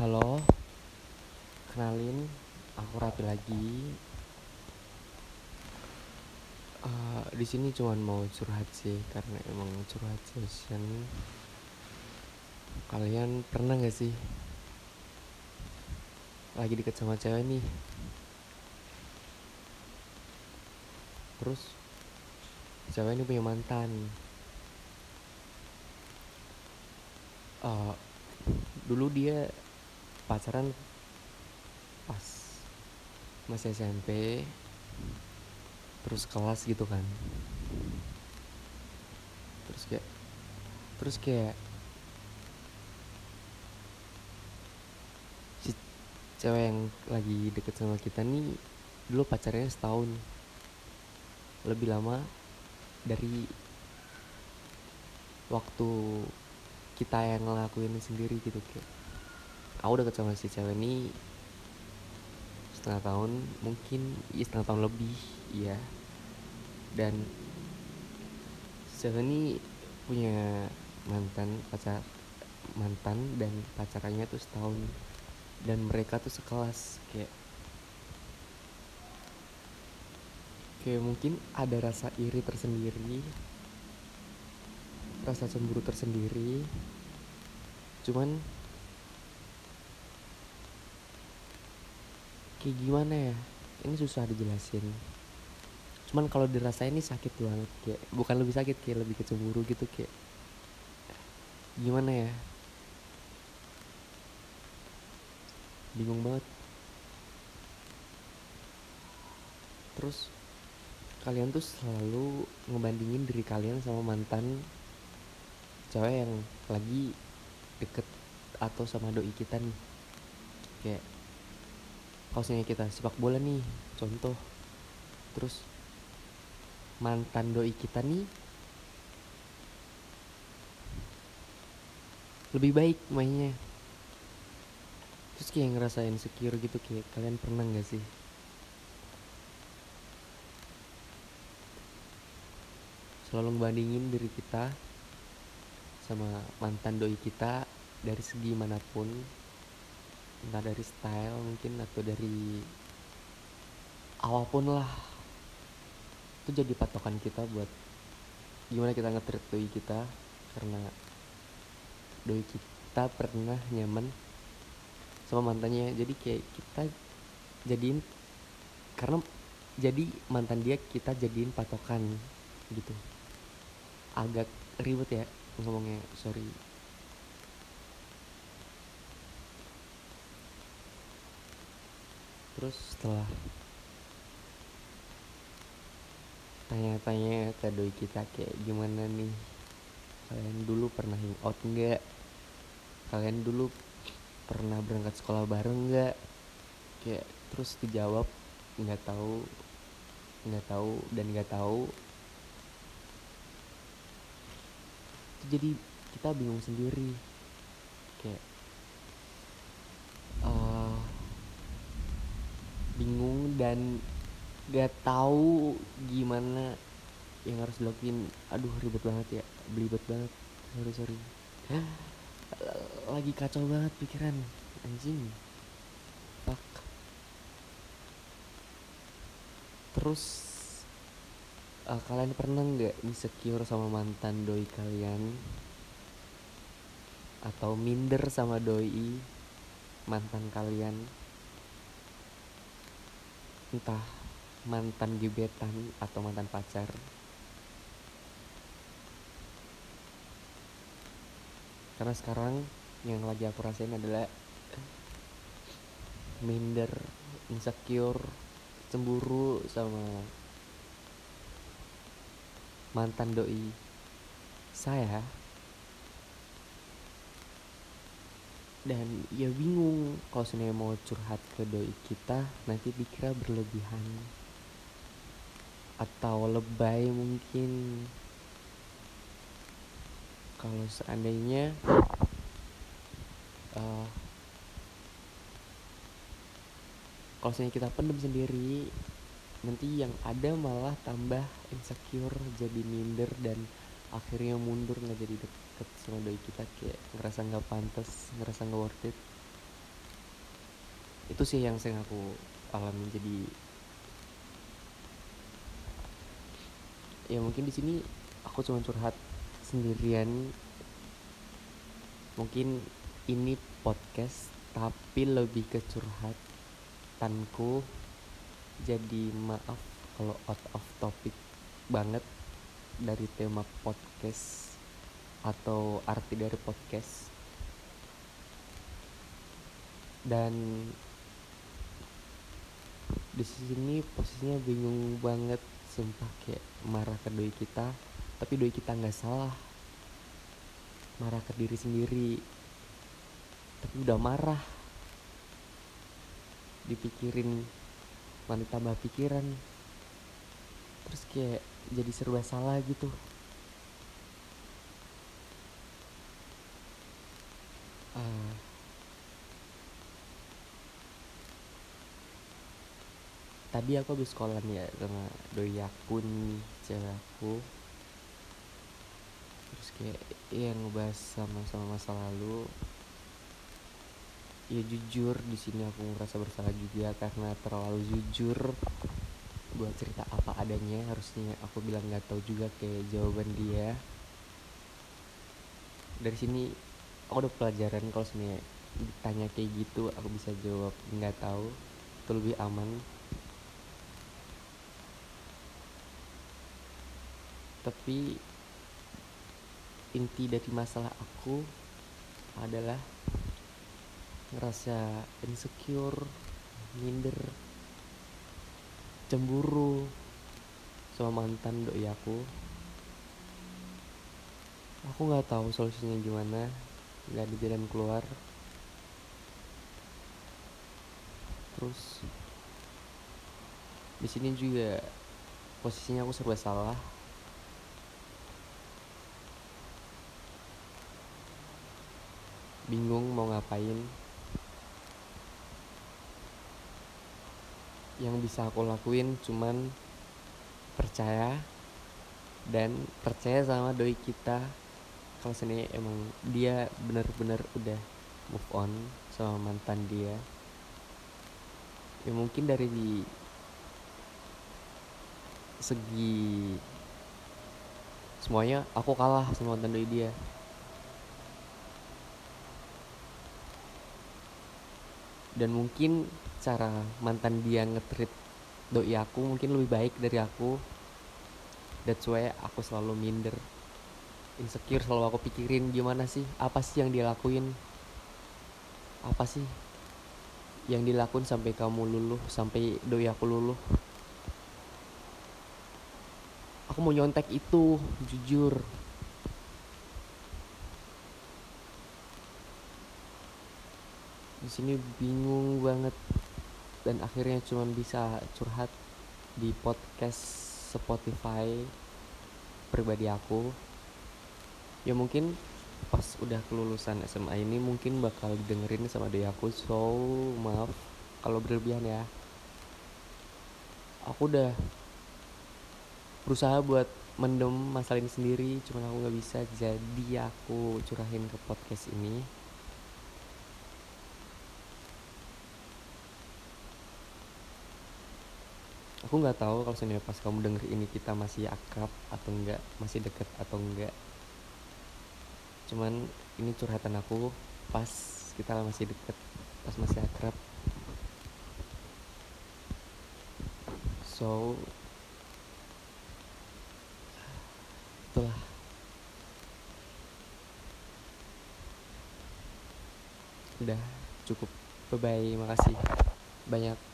Halo, kenalin, aku Rapi lagi. Uh, di sini cuma mau curhat sih, karena emang curhat session. Kalian pernah gak sih lagi deket sama cewek nih? Terus cewek ini punya mantan. Uh, dulu dia pacaran pas masih SMP terus kelas gitu kan. Terus kayak terus kayak si cewek yang lagi deket sama kita nih dulu pacarnya setahun. Lebih lama dari waktu kita yang ngelakuin sendiri gitu kayak aku deket sama si cewek ini setengah tahun mungkin ya setengah tahun lebih ya dan si cewek ini punya mantan pacar mantan dan pacarannya tuh setahun. Dan mereka tuh sekelas kayak kayak mungkin ada rasa iri tersendiri rasa cemburu tersendiri. Cuman kayak gimana ya? Ini susah dijelasin. Cuman kalau dirasain ini sakit banget kayak bukan lebih sakit kayak lebih kecemburu gitu kayak gimana ya? Bingung banget. Terus kalian tuh selalu ngebandingin diri kalian sama mantan cewek yang lagi deket atau sama doi kita nih. Kayak kalau kita sepak bola nih contoh. Terus mantan doi kita nih lebih baik mainnya. Terus kayak ngerasa insecure gitu kayak kalian pernah nggak sih? Selalu ngebandingin diri kita sama mantan doi kita dari segi mana pun entah dari style mungkin atau dari apa pun lah. Itu jadi patokan kita buat gimana kita ngetrit doi kita. Karena doi kita pernah nyaman sama mantannya. Jadi kayak kita jadiin karena jadi mantan dia kita jadiin patokan gitu. Agak ribet ya ngomongnya sorry terus setelah tanya-tanya ke doi kita kayak gimana nih kalian dulu pernah hangout nggak? Kalian dulu pernah berangkat sekolah bareng nggak? Kayak terus dijawab nggak tahu nggak tahu dan nggak tahu. Jadi kita bingung sendiri. Kayak bingung dan gak tahu gimana yang harus dilakuin. Aduh ribet banget ya. Belibet banget. Sorry sorry. Lagi kacau banget pikiran. Anjing. Fuck. Terus uh, kalian pernah nggak insecure sama mantan doi kalian? Atau minder sama doi mantan kalian entah mantan gebetan atau mantan pacar. Karena sekarang yang lagi aku rasain adalah minder insecure cemburu sama mantan doi. Saya dan ya bingung kalau sebenarnya mau curhat ke doi kita nanti dikira berlebihan. Atau lebay mungkin. Kalau seandainya uh, kalau seandainya kita pendem sendiri nanti yang ada malah tambah insecure jadi minder dan akhirnya mundur nggak jadi deket sama doi kita kayak ngerasa nggak pantas ngerasa nggak worth it. Itu sih yang sering aku alami. Jadi ya mungkin di sini aku cuma curhat sendirian. Mungkin ini podcast tapi lebih ke curhatanku. Jadi maaf kalau out of topic banget dari tema podcast atau arti dari podcast. Dan di sini posisinya bingung banget sumpah kayak marah ke doi kita tapi doi kita nggak salah. Marah ke diri sendiri tapi udah marah. Dipikirin malah tambah pikiran terus kayak jadi serba salah gitu uh, tadi aku habis sekolah nih ya sama doi aku nih cewek aku. Terus kayak yang ngebahas sama-sama masa lalu. Ya jujur di sini aku ngerasa bersalah juga karena terlalu jujur buat cerita apa adanya. Harusnya aku bilang nggak tahu juga kayak jawaban dia. Dari sini aku udah pelajaran kalau sebenarnya ditanya kayak gitu aku bisa jawab. Nggak tahu itu lebih aman. Tapi inti dari masalah aku adalah ngerasa insecure minder cemburu sama mantan doi aku. Aku nggak tahu solusinya gimana nggak ada jalan keluar. Terus di sini juga posisinya aku serba salah. Bingung mau ngapain. Yang bisa aku lakuin cuman percaya dan percaya sama doi kita kalau sini emang dia benar-benar udah move on sama mantan dia. Ya mungkin dari di segi semuanya aku kalah sama mantan doi dia. Dan mungkin cara mantan dia ngetrit doi aku mungkin lebih baik dari aku. That's why aku selalu minder insecure selalu aku pikirin gimana sih? Apa sih yang dia lakuin apa sih yang dilakuin sampai kamu luluh sampai doi aku luluh? Aku mau nyontek itu jujur. Di sini bingung banget. Dan akhirnya cuma bisa curhat di podcast Spotify pribadi aku ya mungkin pas udah kelulusan SMA ini mungkin bakal dengerin sama dia. Aku so maaf kalau berlebihan ya. Aku udah berusaha buat mendem masalah ini sendiri cuman aku nggak bisa. Jadi aku curahin ke podcast ini. Aku nggak tahu kalau sebenarnya pas kamu denger ini kita masih akrab atau enggak masih deket atau enggak cuman ini curhatan aku pas kita masih deket pas masih akrab. So itulah. Udah cukup. Bye bye makasih banyak